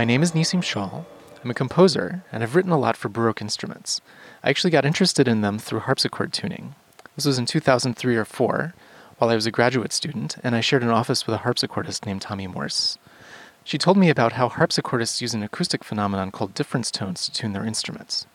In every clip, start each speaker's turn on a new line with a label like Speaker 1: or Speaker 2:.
Speaker 1: My name is Nissim Schaul. I'm a composer, and I've written a lot for Baroque instruments. I actually got interested in them through harpsichord tuning. This was in 2003 or 4, while I was a graduate student, and I shared an office with a harpsichordist named Tami Morse. She told me about how harpsichordists use an acoustic phenomenon called difference tones to tune their instruments.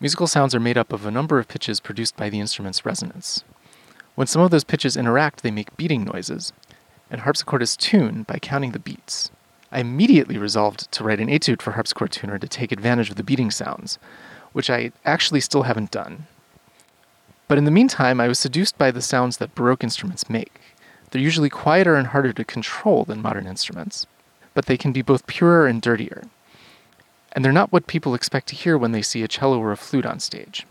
Speaker 1: Musical sounds are made up of a number of pitches produced by the instrument's resonance. When some of those pitches interact, they make beating noises, and harpsichordists tune by counting the beats. I immediately resolved to write an etude for harpsichord tuner to take advantage of the beating sounds, which I actually still haven't done. But in the meantime, I was seduced by the sounds that Baroque instruments make. They're usually quieter and harder to control than modern instruments, but they can be both purer and dirtier. And they're not what people expect to hear when they see a cello or a flute on stage.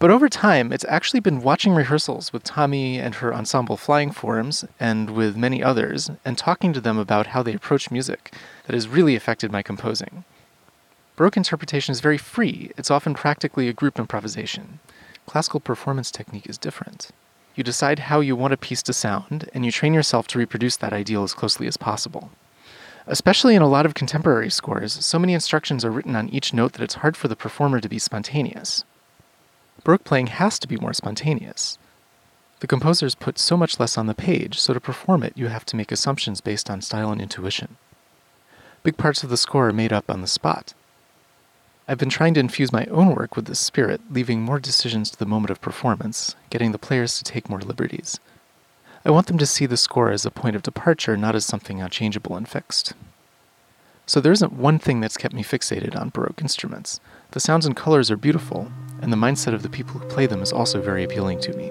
Speaker 1: But over time, it's actually been watching rehearsals with Tami and her ensemble Flying Forms and with many others and talking to them about how they approach music that has really affected my composing. Baroque interpretation is very free, it's often practically a group improvisation. Classical performance technique is different. You decide how you want a piece to sound, and you train yourself to reproduce that ideal as closely as possible. Especially in a lot of contemporary scores, so many instructions are written on each note that it's hard for the performer to be spontaneous. Baroque playing has to be more spontaneous. The composers put so much less on the page, so to perform it, you have to make assumptions based on style and intuition. Big parts of the score are made up on the spot. I've been trying to infuse my own work with this spirit, leaving more decisions to the moment of performance, getting the players to take more liberties. I want them to see the score as a point of departure, not as something unchangeable and fixed. So there isn't one thing that's kept me fixated on Baroque instruments. The sounds and colors are beautiful, and the mindset of the people who play them is also very appealing to me.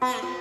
Speaker 2: Bye.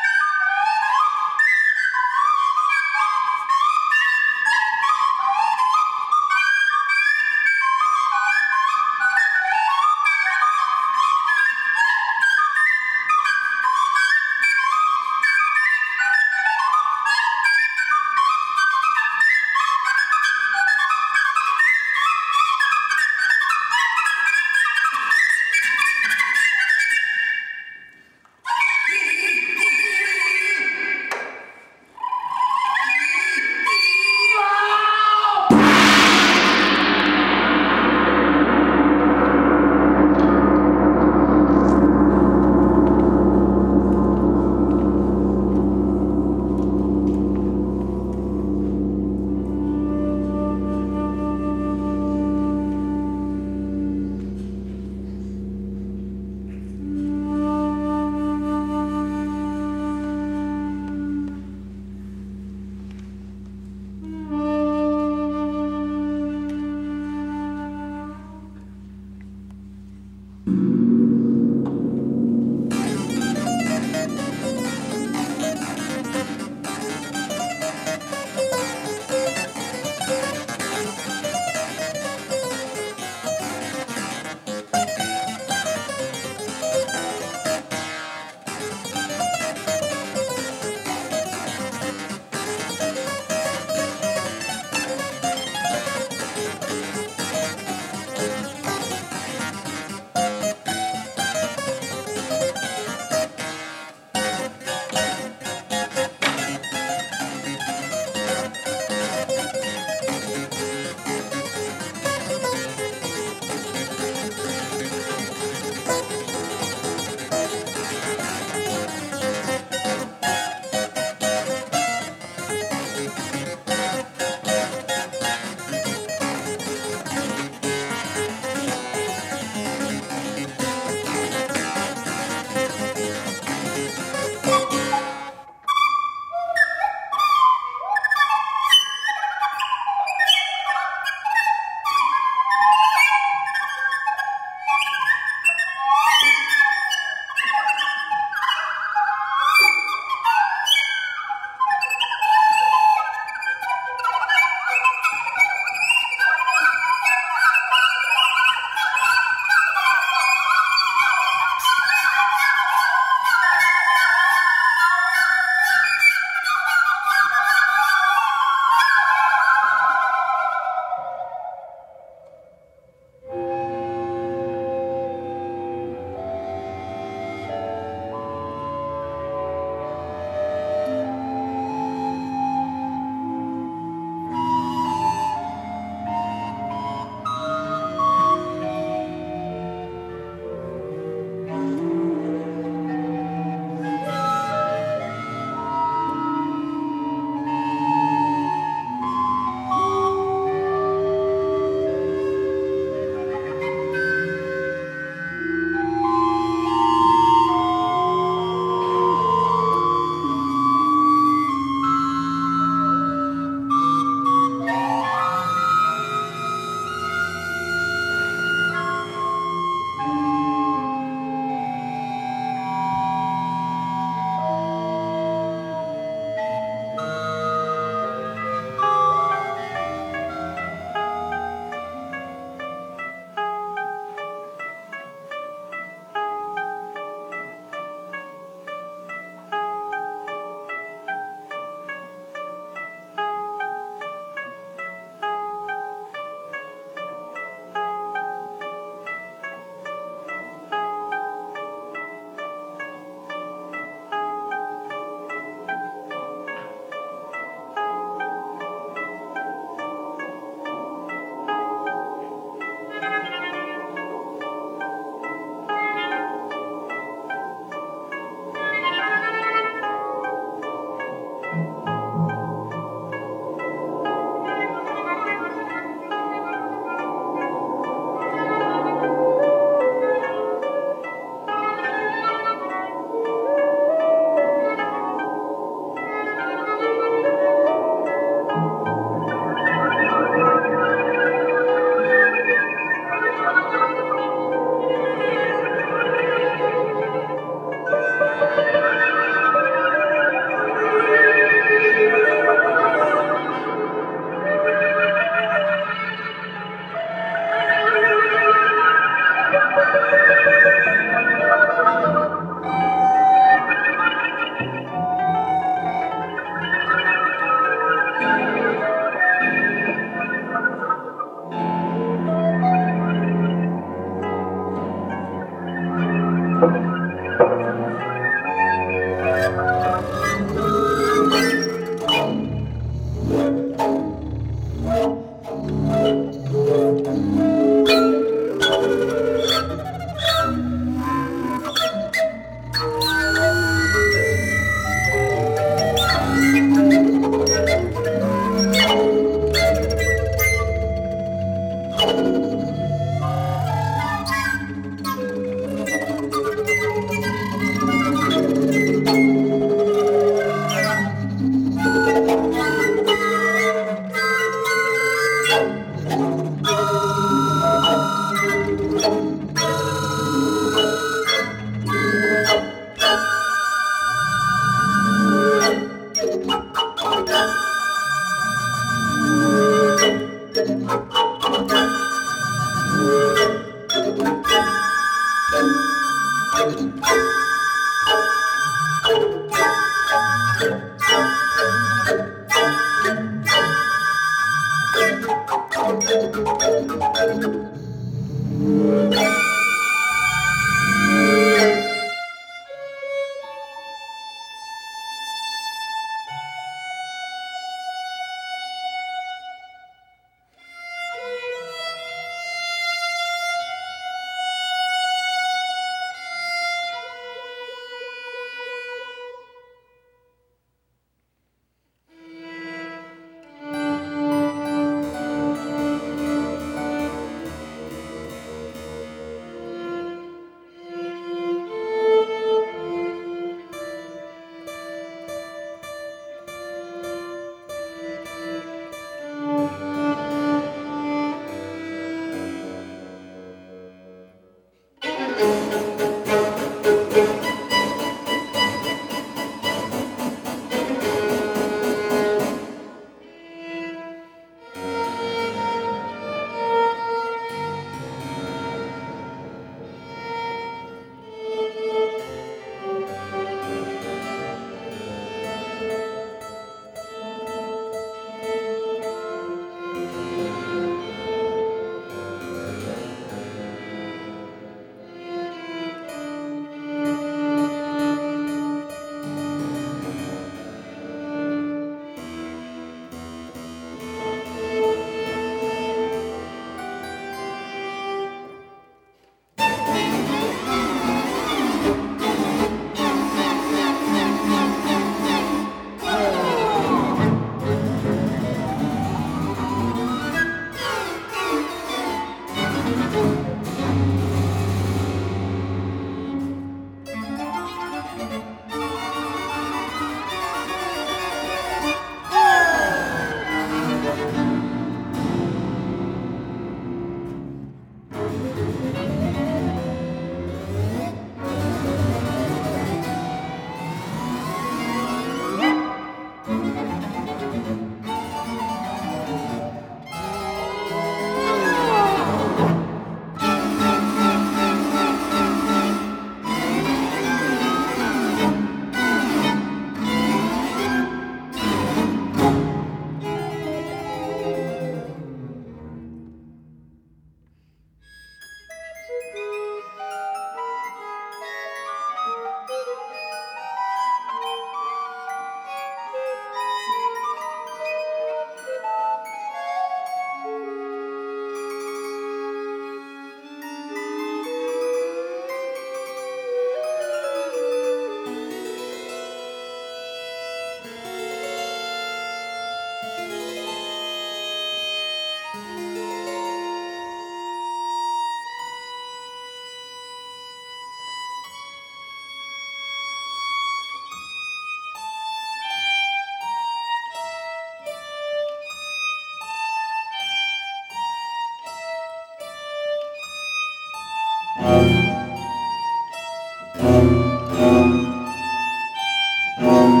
Speaker 2: Um...